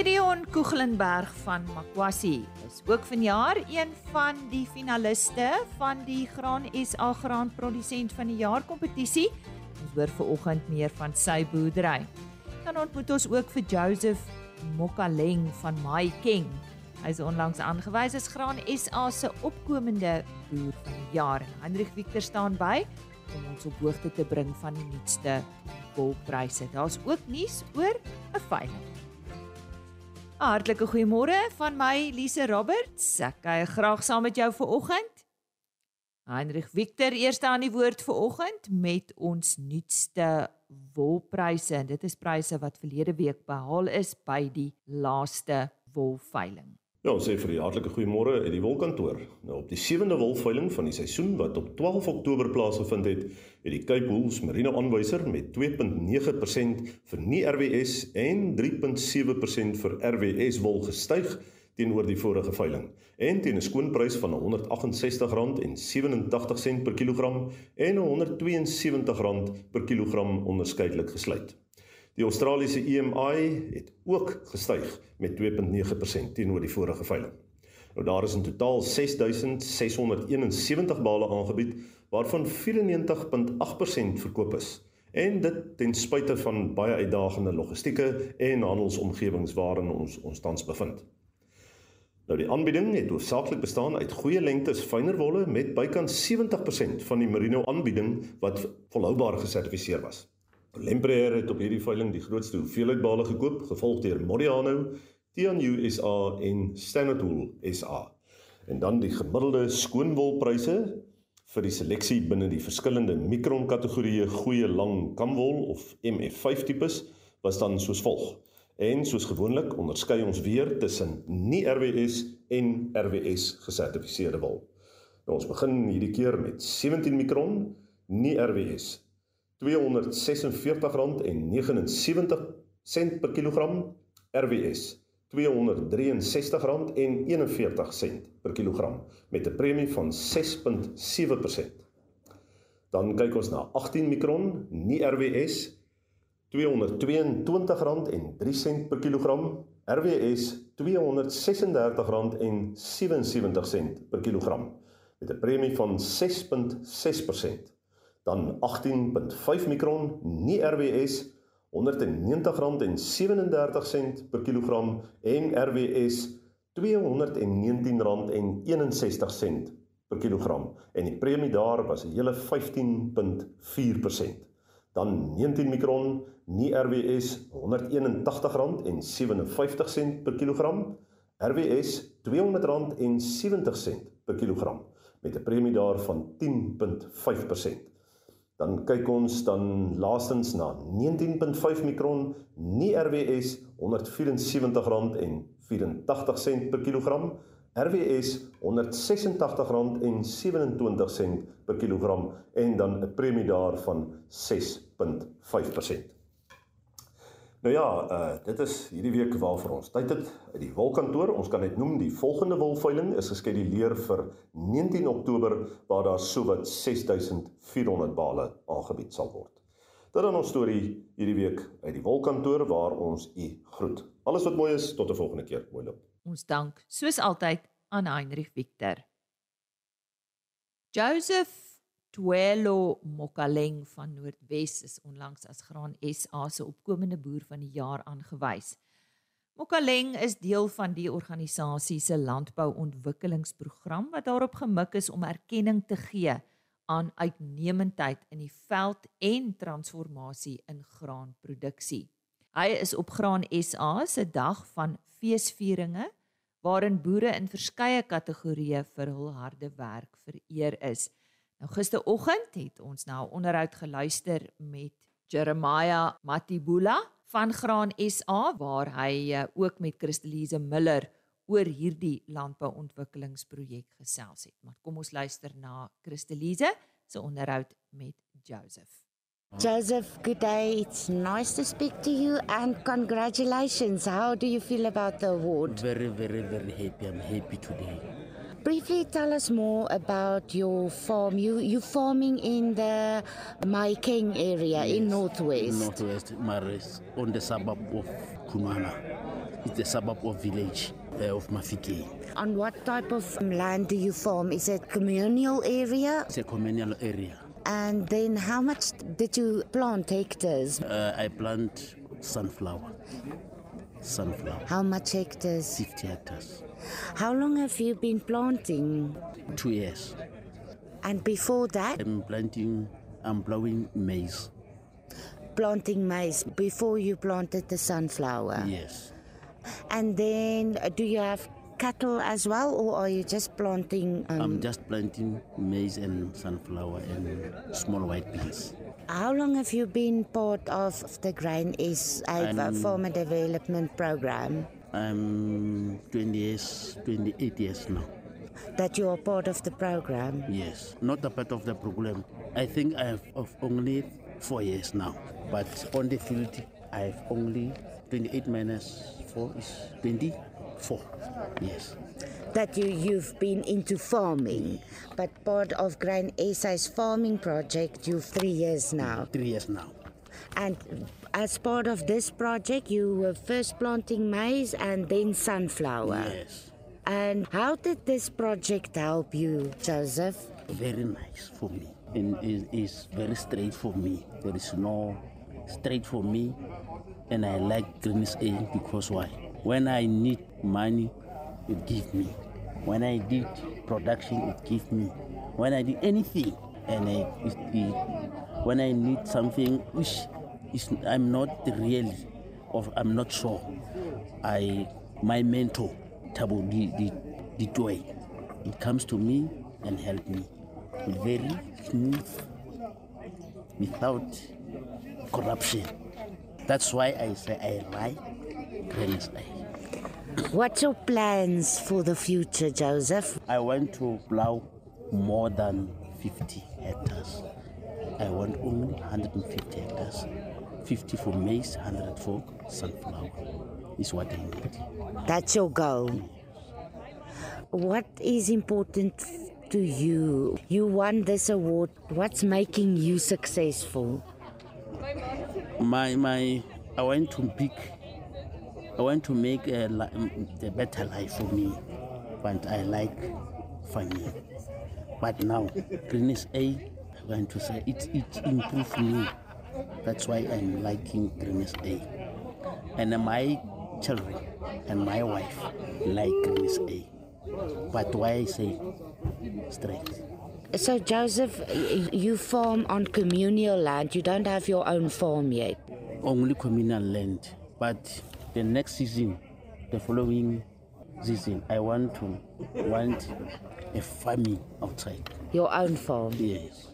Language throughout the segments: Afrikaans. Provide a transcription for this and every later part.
Gideon Koeglenberg van Makwasi is ook vanjaar een van die finaliste van die Graan SA Graan Produsent van die Jaar kompetisie. Ons hoor veraloggend meer van sy boerdery. Dan ontmoet ons ook vir Joseph Mokaleng van My King. Hy is onlangs aangewys as Graan SA se opkomende boer van die jaar. Hendrik Victor staan by om ons op hoogte te bring van die nuutste wolpryse. Daar's ook nuus oor 'n veiling. 'n Hartlike goeiemôre van my Lise Roberts. Ek kuier graag saam met jou vanoggend. Heinrich Victor eerste aan die woord vanoggend met ons nuutste wolpryse. Dit is pryse wat verlede week behaal is by die laaste wolveiling. Ja, ons sê vir die hartlike goeiemôre uit die wolkantoor. Nou op die 7de wolveiling van die seisoen wat op 12 Oktober plaasgevind het, het die Cape Wools Merino aanwyser met 2.9% vir nie RWS en 3.7% vir RWS wol gestyg teenoor die vorige veiling en teen 'n skoonprys van R168.87 per kilogram en R172 per kilogram onderskeidelik gesluit. Die Australiese EMI het ook gestyg met 2.9% teenoor die vorige veiling. Nou daar is in totaal 6671 bale aangebied waarvan 94.8% verkoop is en dit ten spyte van baie uitdagende logistieke en handelsomgewings waarin ons ons tans bevind. Nou die aanbieding het hoofsaaklik bestaan uit goeie lengtes fyner wolle met bykans 70% van die merino aanbieding wat volhoubaar gesertifiseer was. Lempreer het op hierdie veiling die grootste hoeveelheid bale gekoop, gevolg deur Modiano, Tianyu SA en Standard Wool SA. En dan die gemiddelde skoonwolpryse vir die seleksie binne die verskillende mikron kategorieë goeie lang kamwol of MF5 tipes was dan soos volg. En soos gewoonlik onderskei ons weer tussen nie RWS en RWS gesertifiseerde wol. Nou ons begin hierdie keer met 17 mikron nie RWS R246.79 per kilogram RWS R263.41 per kilogram met 'n premie van 6.7%. Dan kyk ons na 18 mikron, nie RWS R222.03 per kilogram, RWS R236.77 per kilogram met 'n premie van 6.6% dan 18.5 mikron nie RWS R190.37 per kilogram en RWS R219.61 per kilogram en die premie daar was 'n hele 15.4%. Dan 19 mikron nie RWS R181.57 per kilogram RWS R200.70 per kilogram met 'n premie daar van 10.5%. Dan kyk ons dan laastens na 19.5 mikron nie RWS R174.84 per kilogram RWS R186.27 per kilogram en dan 'n premie daarvan 6.5%. Nou ja, uh dit is hierdie week waarvoor ons tyd het uit die wolkantoor. Ons kan net noem die volgende wolveiling is geskeduleer vir 19 Oktober waar daar sowat 6400 bale aangebied sal word. Dit dan ons storie hierdie week uit die wolkantoor waar ons u groet. Alles wat mooi is tot 'n volgende keer. Mooi loop. Ons dank soos altyd aan Heinrich Victor. Joseph Tuelo Mokaleng van Noordwes is onlangs as Graan SA se opkomende boer van die jaar aangewys. Mokaleng is deel van die organisasie se landbouontwikkelingsprogram wat daarop gemik is om erkenning te gee aan uitnemendheid in die veld en transformasie in graanproduksie. Hy is op Graan SA se dag van feesvieringe waarin boere in verskeie kategorieë vir hul harde werk vereer is. Nou gisteroggend het ons na 'n onderhoud geluister met Jeremiah Matibula van Graan SA waar hy uh, ook met Christelise Miller oor hierdie landbouontwikkelingsprojek gesels het. Maar kom ons luister na Christelise se onderhoud met Joseph. Joseph, good day. It's nice to speak to you and congratulations. How do you feel about the award? Very, very, very happy. I'm happy today. Briefly tell us more about your farm. You you farming in the Maiking area yes, in Northwest. Northwest, Maris, on the suburb of Kunana. It's the suburb of village uh, of Mafike. On what type of land do you farm? Is it communal area? It's a communal area. And then how much did you plant hectares? Uh, I plant sunflower. Sunflower. How much hectares? 50 hectares. How long have you been planting? Two years. And before that, I'm planting, I'm blowing maize. planting maize before you planted the sunflower. Yes. And then uh, do you have cattle as well, or are you just planting? Um, I'm just planting maize and sunflower and small white beans. how long have you been part of the Grain SA Farmer Development Program? I'm 20 years, 28 years now. That you are part of the program? Yes, not a part of the program. I think I have of only four years now, but on the field I have only 28 minus 4 is 24. Yes, That you you've been into farming, mm. but part of Grain SA's farming project, you've three years now. three years now. And as part of this project, you were first planting maize and then sunflower. Yes, And how did this project help you, Joseph? very nice for me. And it is very straight for me. There is no straight for me, and I like Greens A because why? When I need money, it gives me. When I did production, it gives me. When I did anything, and I, it, it, when I need something which is I'm not really, or I'm not sure, I my mentor, Tabo Toy, it comes to me and help me. Very smooth, without corruption. That's why I say I like Greens A. What's your plans for the future, Joseph? I want to plow more than 50 hectares. I want only 150 hectares. 50 for maize, 100 for sunflower. Is what I need. That's your goal. What is important to you? You won this award. What's making you successful? My my, I want to pick. I want to make a, li- a better life for me, but I like farming. But now, Greenish A, I want to say it it improved me. That's why I'm liking Greenish A, and my children and my wife like Greenish A. But why I say straight? So, Joseph, you farm on communal land. You don't have your own farm yet. only communal land. But the next season, the following season, I want to want a farming outside. Your own farm. Yes.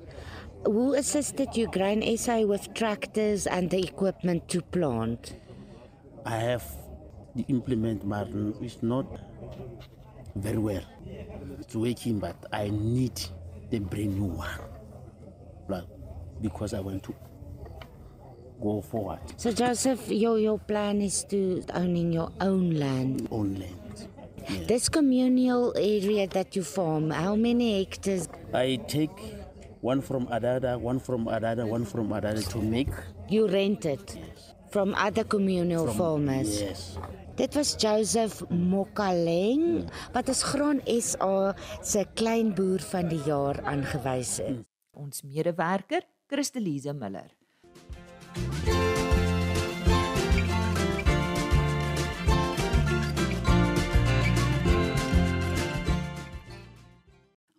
Who assisted you, Grain SA, with tractors and the equipment to plant? I have the implement, but it's not very well. It's working, but I need the brand new one. Like, because I want to go forward So, Joseph, your, your plan is to owning your own land. on land. Yes. This communal area that you farm, how many hectares? I take one from Adada, one from Adada, one from Adada to make You rent it from other communal farmers. Yes. Dit was Joseph Mokaleng wat as Graan SA se kleinboer van die jaar aangewys is. Ons medewerker, Christelise Miller.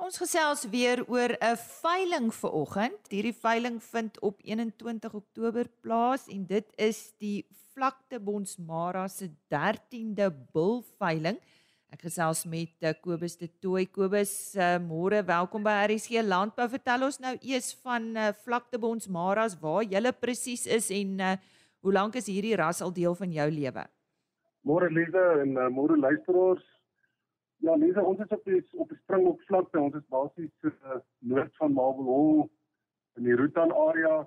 Ons gesels weer oor 'n veiling vir oggend. Hierdie veiling vind op 21 Oktober plaas en dit is die Vlakte Bonsmara se 13de bulveiling. Ek gesels met uh, Kobus de Tooi. Kobus, uh, môre, welkom by RSG Landbou. Vertel ons nou eers van uh, Vlakte Bonsmaras waar jy presies is en uh, hoe lank is hierdie ras al deel van jou lewe? Môre Lize en uh, môre luisteraars. Ja, Lize, ons is op die op die Springbok vlakte. Ons is basies uh, noord van Marble Hall in die Rutan area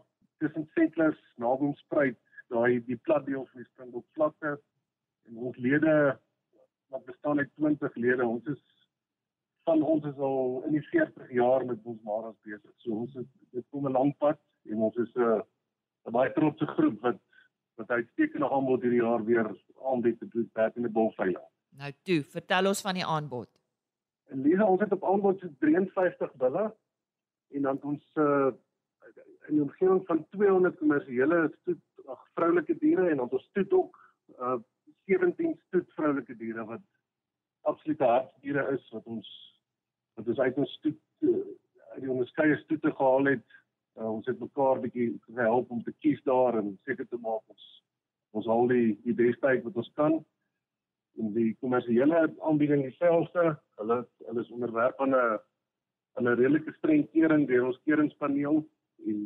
tussen Settlers, Naboomspruit, daai die plat deel van die Springbok vlakte. En ons lede wat bestaan uit 20 lede. Ons is van ons is al in die 40 jaar met ons maras besig. So ons het dit kom 'n lang pad en ons is 'n uh, 'n baie trotse groep wat wat uitstekende aanbod hierdie jaar weer aanbied te doen by die bolveiling. Nou toe, vertel ons van die aanbod. Lisa, ons het op aanbod so 53 bulle en dan ons uh in die omgewing van 200 kommersiële stoet ag vroulike diere en dan ons stoet ook uh 17 stoet vroulike diere wat absolute hartdiere is wat ons wat ons uit ons stoet uh, uit die onderskeie stoete gehaal het. Uh, ons het mekaar bietjie gehelp om te kies daar en seker te maak ons ons haal die die beste uit wat ons kan. En die kommersiële aanbieding dieselfde. Hulle hulle is onderwerp aan 'n aan 'n redelike streng kering deur ons keringspaneel en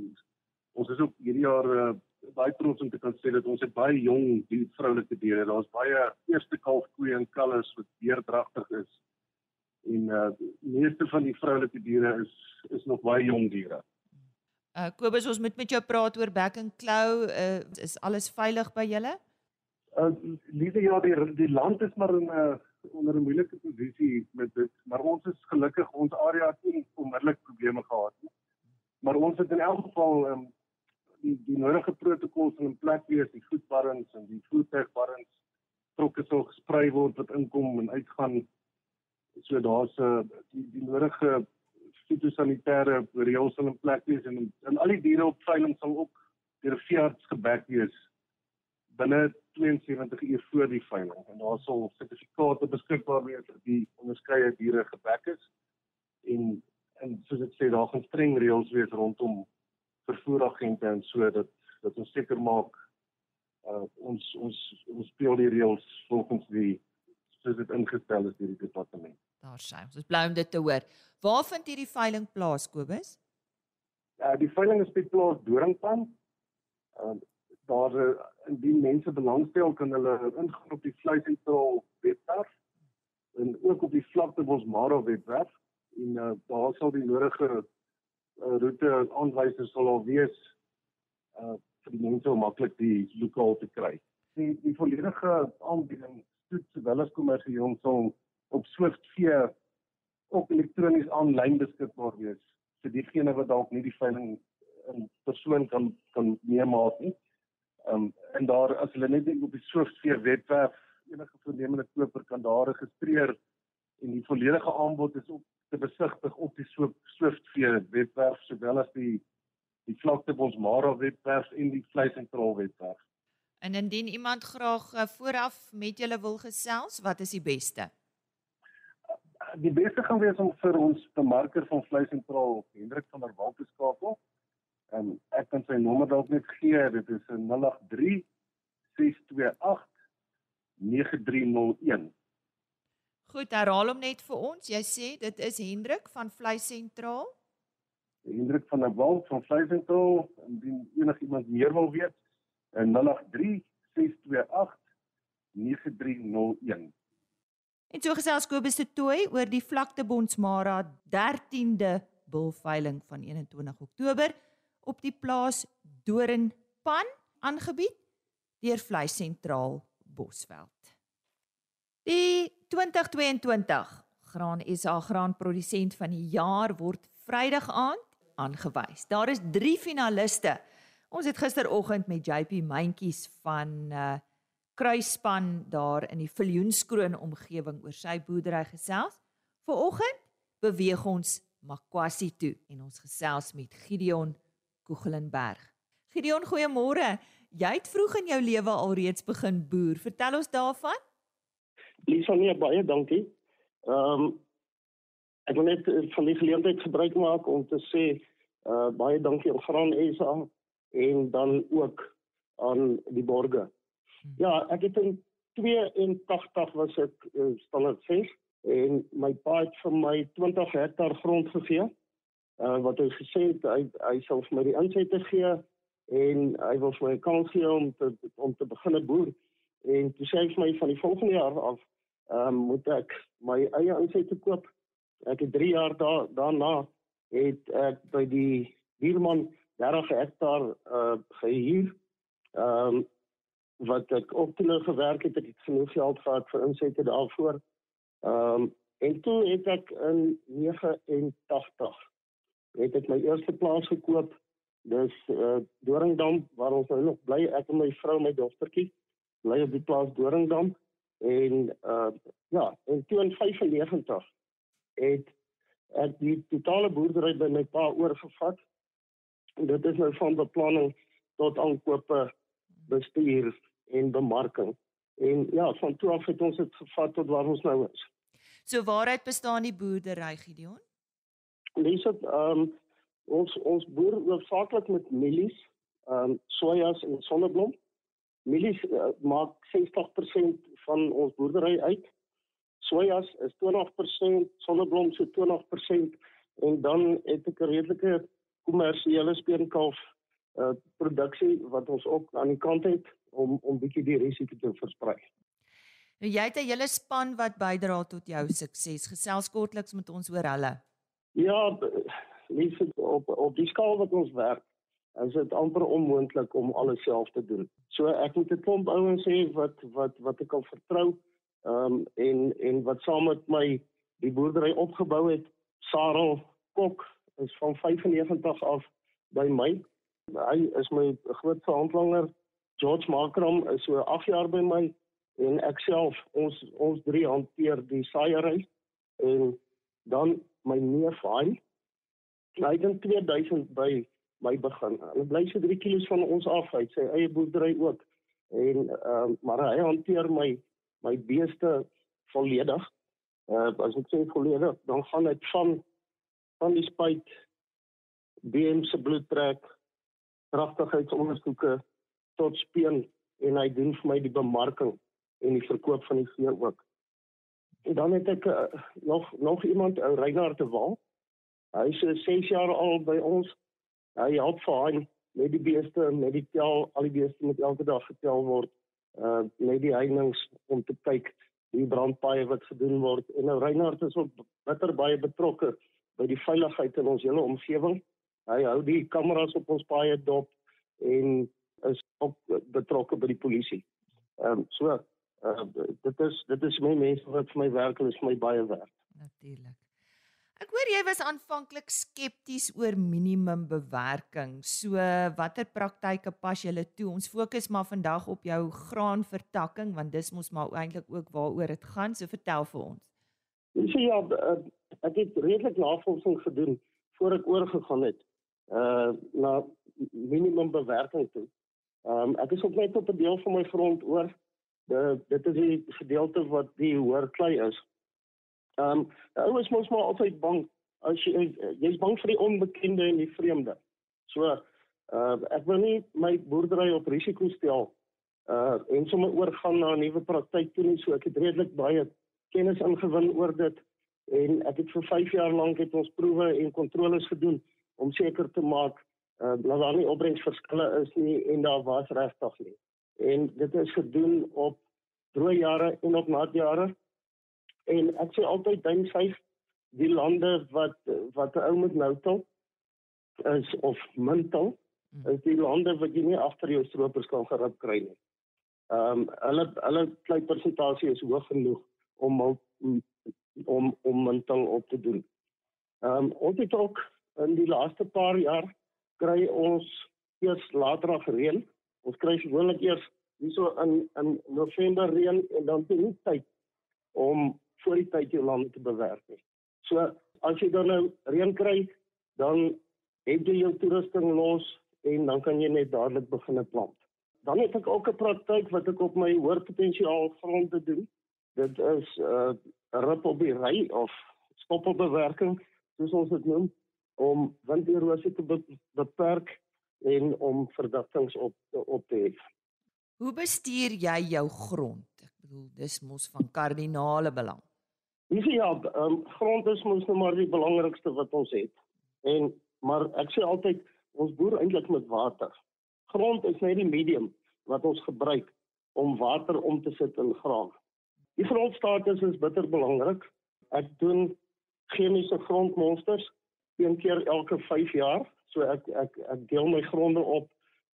ons is ook hierdie jaar uh, baie trots om te kan sê dat ons het baie jong die vroulike diere. Daar's baie eerste kalf koeie en kalvers wat deurdragtig is. En uh meeste van die vroulike diere is is nog baie jong diere. Uh Kobus, ons moet met jou praat oor back and claw. Uh is alles veilig by julle? Uh liewe ja, die die land is maar in 'n uh, onder 'n moeilike posisie met dit, maar ons is gelukkig ons area het nie onmiddellik probleme gehad nie. Maar ons het in elk geval um, die die nodige protokolle in plek wees, die voetbarrens en die voertuigbarrens trokke sal gesprei word wat inkom en uitgaan. So daar's 'n uh, die die nodige fitosanitêre reëls in plek wees en en al die diere op veiling sal ook deur veearts gebek wees binne 72 uur voor die veiling en daar sal sertifikate beskikbaar wees dat die onderskeie diere gebek is en en soos ek sê daar gaan streng reëls wees rondom vervoeragente en so dat dat ons seker maak uh, ons ons ons speel die reëls volgens die soos dit ingestel is deur die departement. Daar sê ons is bly om dit te hoor. Waar vind hierdie veiling plaas Kobus? Ja, uh, die veiling is by plaas Doringpan. Uh, daar uh, indien mense belangstel kan hulle ingaan op die vleisentraal webwerf en ook op die vlakte Bosmara webwerf en uh, daar sal die nodige uh, roete aanwysers sal al wees uh, vir die mense om maklik die lokaal te kry. Die die volledige aanbieding stoet sowel as kommersieel sal op Swift vee ook elektronies aanlyn beskikbaar wees vir diegene wat dalk nie die veiling in persoon kan kan meemaak nie. Um, en daar as hulle net op die Swift vee webwerf enige voornemende koper kan daar registreer en die volledige aanbod is op te besigtig op die Swift vee webwerf sowel as die die vlakte Bosmara webwerf en die vleisentraal webwerf. En indien iemand graag uh, vooraf met julle wil gesels, wat is die beste? Die beste gaan wees om vir ons bemarker van vleisentraal Hendrik van der Walt te skakel. En ek kan sy nommer dalk net gee, dit is 083 628 9301. Goed, herhaal hom net vir ons. Jy sê dit is Hendrik van Vleisentraal. Hendrik van der Walt van Vleisentraal. Indien enigiemand meer wil weet, 083 628 9301. En so gesels Kobus se toe oor die vlakte Bonsmara 13de bulveiling van 21 Oktober op die plaas Doringpan aangebied deur Vleis Sentraal Bosveld. Die 2022 Graan SA graanprodusent van die jaar word Vrydag aand aangewys. Daar is 3 finaliste Ons het gisteroggend met JP Mentjies van uh kruisspan daar in die Viljoenskroon omgewing oor sy boerdery gesels. Vanoggend beweeg ons Makwasi toe en ons gesels met Gideon Koegelenberg. Gideon, goeiemôre. Jy het vroeg in jou lewe alreeds begin boer. Vertel ons daarvan. Lisa, nee, baie dankie. Ehm um, ek wil net van die geleentheid gebruik maak om te sê uh baie dankie aan Graan SA en dan ook aan die borge. Hmm. Ja, ek het in 82 was ek uh, standaard 6 en my pa het vir my 20 hektaar grond gegee. Uh wat hy gesê het hy hy sal vir my die insette gee en hy wil vir my kans gee om te om te begin boer. En toe sê hy vir my van die volgende jaar af ehm um, moet ek my eie insette koop. Ek het 3 jaar daar daarna het ek by die buurman 30 hektaar uh gehuur. Ehm um, wat ek op toe nou gewerk het, ek het genoeg geld gehad vir insette daarvoor. Ehm um, en toe het ek in 89 het ek my eerste plaas gekoop Dis uh Doringdam waar ons nou nog bly, ek en my vrou en my dogtertjie bly op die plaas Doringdam en uh ja, in 1995 het ek die totale boerdery by my pa oorgevat. En dit is nou van beplanning tot aankope, bestuur en bemarking. En ja, van toe af het ons dit gevat tot waar ons nou is. So waaruit bestaan die boerdery Gideon? Dit ehm um, ons ons boer hoofsaaklik met mielies, ehm um, sojas en sonneblom. Mielies uh, maak 60% van ons boerdery uit. Sojas is 20%, sonneblom so 20% en dan het ek 'n redelike kommersiële speenkalf uh produksie wat ons ook aan die kant het om om bietjie die risiko te versprei. Nou jy het 'n hele span wat bydra tot jou sukses. Gesels kortliks met ons oor hulle. Ja, lief op op die skaal wat ons werk, is dit amper onmoontlik om alles self te doen. So ek moet 'n klomp ouens hê wat wat wat ek kan vertrou. Ehm um, en en wat saam met my die boerdery opgebou het. Sarel Kok is van 95 af by my. Hy is my grootste handlanger. George Makram is so 8 jaar by my en ek self ons ons drie hanteer die saaiery en dan my neef hy hy het in 2000 by my begin. Hy bly so 3 km van ons af uit sy eie boerdery ook. En ehm uh, maar hy hanteer my my beeste volledig. Uh as ek sê volledig, dan gaan dit van van die spuit BM se bloedtrek, kragtigheidsondersoeke tot speen en hy doen vir my die bemarking en die verkoop van die vee ook. En dan het ek uh, nog nog iemand, ou Reinhard de Wal. Hy is 6 jaar al by ons. Hy help vir hom met die beeste, met die tel, al die beeste moet elke dag getel word. Uh met die heininge om te kyk die brandpaaie wat gedoen word. En nou Reinhard is ook bitter baie betrokke by die veiligheid in ons hele omgewing. Hy hou die kameras op ons paaie dop en is ook betrokke by die polisie. Ehm um, so uh, dit is dit is my mense wat vir my werk en is vir my baie werd. Natuurlik. Ek hoor jy was aanvanklik skepties oor minimum bewerking. So watter praktyke pas julle toe? Ons fokus maar vandag op jou graanvertakking want dis mos maar eintlik ook waaroor dit gaan. So vertel vir ons. Dis ja, uh, ek het redelik navorsing gedoen voor ek oorgegaan het uh na minimum bewerking toe. Ehm um, ek is ook net op 'n deel van my grond oor De, dit is die gedeelte wat die hoër klei is. Ehm um, ou is mos maar altyd bang as jy jy's bang vir die onbekende en die vreemde. So uh ek wil nie my boerdery op risiko stel uh en sommer oorgaan na 'n nuwe praktyk toe nie. So ek het redelik baie kennis ingewin oor dit en ek het vir 5 jaar lank het ons proewe en kontroles gedoen om seker te maak uh dat daar nie opbrengsverskille is nie en daar was regtig nie en dit is gedoen op droë jare en op nat jare. En ek sê altyd dink sy die lande wat wat 'n ou met nou toe is of mintel hmm. is die lande wat jy nie agter jou stroopers kan gerip kry nie. Ehm um, hulle hulle klei persentasie is hoog genoeg om om om mintel op te doen. Ehm um, ons het ook in die laaste paar jaar kry ons eers later reën Ons kry gewoonlik eers hierso in in November reën en dan te nie tyd om voor die tyd jou land te bewerk nie. So as jy dan nou reën kry, dan het jy jou toerusting los en dan kan jy net dadelik begin plant. Dan het ek ook 'n praktyk wat ek op my hoër potensiaal gronde doen. Dit is 'n uh, rip op die ry of stoppelbewerking soos ons dit noem om winderosie te beperk en om verdachtings op op te hef. Hoe bestuur jy jou grond? Ek bedoel dis mos van kardinale belang. Dis ja, um, grond is mos nou maar die belangrikste wat ons het. En maar ek sê altyd ons boer eintlik met water. Grond is net die medium wat ons gebruik om water om te sit in graan. Die grondstatus is bitter belangrik. Ek doen chemiese grondmonsters een keer elke 5 jaar So ek ek ek deel my gronde op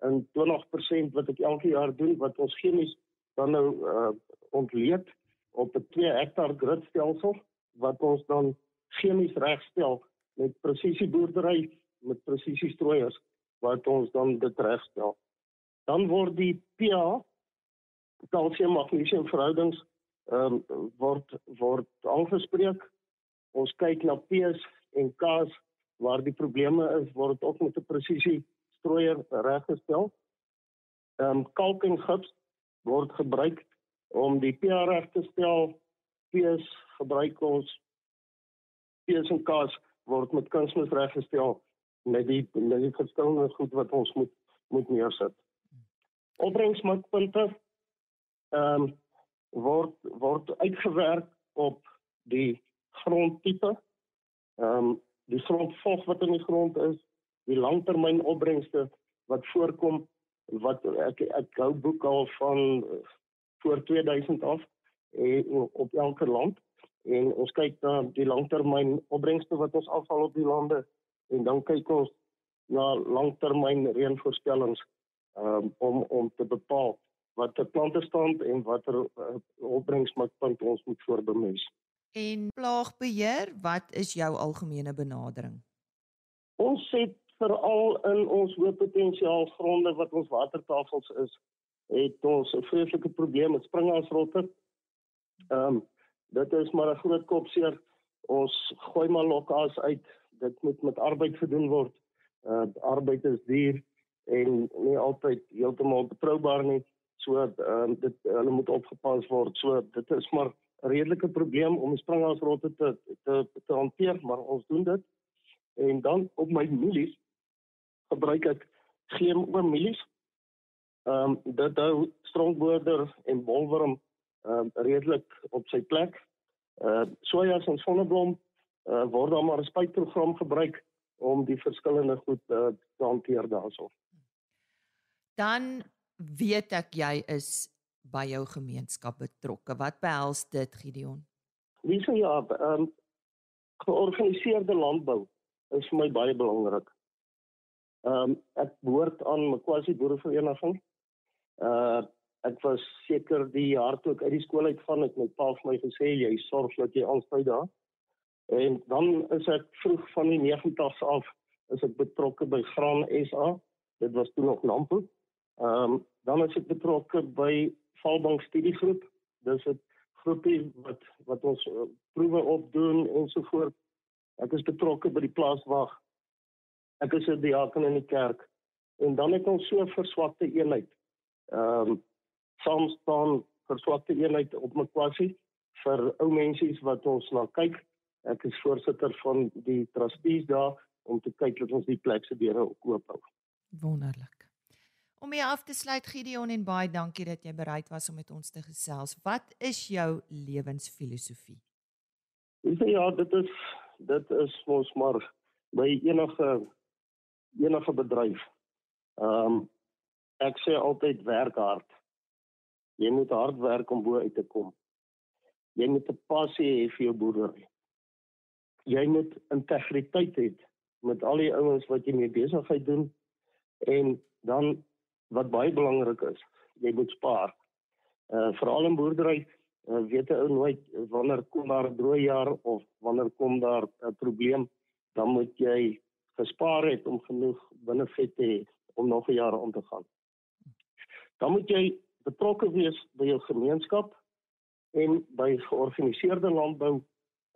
in 20% wat ek elke jaar doen wat ons chemies dan nou uh, ontleed op 'n 2 hektaar gridstelsel wat ons dan chemies regstel met presisie boerdery met presisie strooiers wat ons dan dit regstel. Dan word die pH kalsium magnesium verhoudings ehm um, word word aangespreek. Ons kyk na pH en K's waar die probleme is, word dit ook met 'n presisie strooier reggestel. Ehm um, kalk en gips word gebruik om die pH reg te stel. pH gebruik ons pH en K's word met kunsmis reggestel met die met die verskillende goed wat ons moet moet neersit. Opbrengsmikpunte ehm um, word word uitgewerk op die grondtipe. Ehm um, die grondvog wat in die grond is, die langtermyn opbrengste wat voorkom wat ek ek hou boek al van voor 2000 af en op elke land en ons kyk na die langtermyn opbrengste wat ons afval op die lande en dan kyk ons na langtermyn reënvoorspellings um, om om te bepaal watter plante staan en watter uh, opbrengspunt ons moet voorbemes. En plaagbeheer, wat is jou algemene benadering? Ons het veral in ons hoë potensiaal gronde wat ons watertafels is, het ons 'n vreeslike probleem met springaasrotte. Ehm um, dit is maar 'n groot kopseer. Ons gooi maar lokkaas uit. Dit moet met arbeid gedoen word. Uh arbeid is duur en nie altyd heeltemal betroubaar nie. So ehm um, dit hulle moet opgepas word. So dit is maar redelike probleem om die springaasrotte te te te hanteer, maar ons doen dit. En dan op my mielies gebruik ek GMO mielies. Ehm um, dit hou strongboorder en bolworm ehm um, redelik op sy plek. Uh sojas en sonneblom uh word dan maar 'n spuitprogram gebruik om die verskillende goed uh, te hanteer daarso. Dan weet ek jy is by jou gemeenskap betrokke. Wat behels dit Gideon? Wie sê ja, ehm um, georganiseerde landbou is vir my baie belangrik. Ehm um, ek behoort aan Mkwasi Boerevereniging. Uh ek was seker die jaar toe ek uit die skool uitgaan het my pa vir my gesê jy sorg dat jy altyd daar. En dan is ek vroeg van die 90's af is ek betrokke by Graan SA. Dit was toe nog Nampo. Ehm um, dan is ek betrokke by Valbank Studiegroep. Dis 'n groepie wat wat ons uh, proewe opdoen en so voort. Ek is betrokke by die plaaswag ek is 'n diaken in die kerk en dan het ons so 'n verswakte eenheid. Ehm um, soms dan verswakte eenheid op my kwasie vir ou mensies wat ons na kyk. Ek is voorsitter van die trustees daar om te kyk dat ons die plek se deure oop hou. Wonderlik. Om jy af te sluit Gideon en baie dankie dat jy bereid was om met ons te gesels. Wat is jou lewensfilosofie? Ja, dit is dit is mos maar by enige enige bedryf. Ehm um, ek sê altyd werk hard. Jy moet hard werk om bo uit te kom. Jy moet 'n passie hê vir jou boerdery. Jy moet integriteit hê met al die ouens wat jy mee besigheid doen en dan wat baie belangrik is, jy moet spaar. Uh veral in boerdery uh, weet 'n ou nooit wanneer kom daar 'n droë jaar of wanneer kom daar 'n probleem, dan moet jy gespaar het om genoeg binnevet te hê om nog 'n jaar om te gaan. Dan moet jy betrokke wees by jou gemeenskap en by georganiseerde landbou,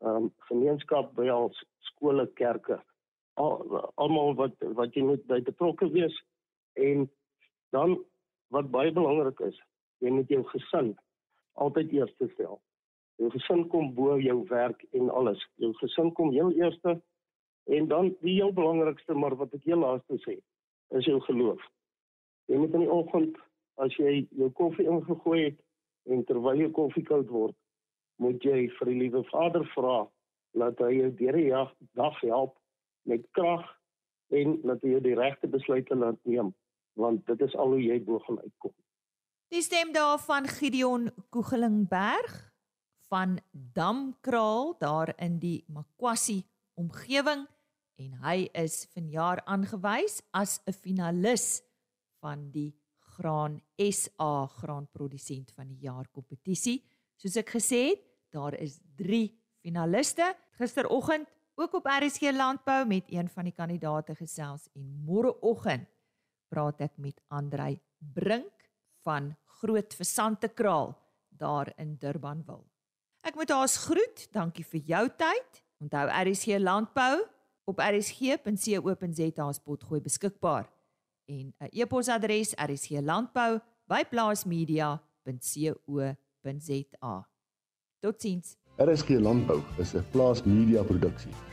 um, gemeenskap by al skole, kerke. Almal wat wat jy moet by betrokke wees en dan wat baie belangrik is, jy moet jou gesin altyd eers stel. Jou gesin kom bo jou werk en alles. Jou gesin kom heel eerste En dan die heel belangrikste maar wat ek heel laaste sê, is jou geloof. Jy moet in die oggend as jy jou koffie ingegooi het en terwyl jou koffie koud word, moet jy vir die liewe Vader vra dat hy jou deur die dag help met krag en dat hy jou die regte besluite laat neem, want dit is al hoe jy bo gaan uitkom. Die stem daarvan Gideon Koegelingberg van Damkraal daar in die Makwasi omgewing en hy is vanjaar aangewys as 'n finalis van die Graan SA graanprodusent van die jaar kompetisie. Soos ek gesê het, daar is 3 finaliste. Gisteroggend ook op RSG Landbou met een van die kandidate gesels en môreoggend praat ek met Andrei Brink van Groot Versante Kraal daar in Durbanville. Ek moet haar groet. Dankie vir jou tyd. Onthou RSG Landbou op rsg.co.za spotgooi beskikbaar en 'n e-posadres rsglandbou@plaasmedia.co.za. Totsiens. RSG Landbou is 'n plaasmedia produksie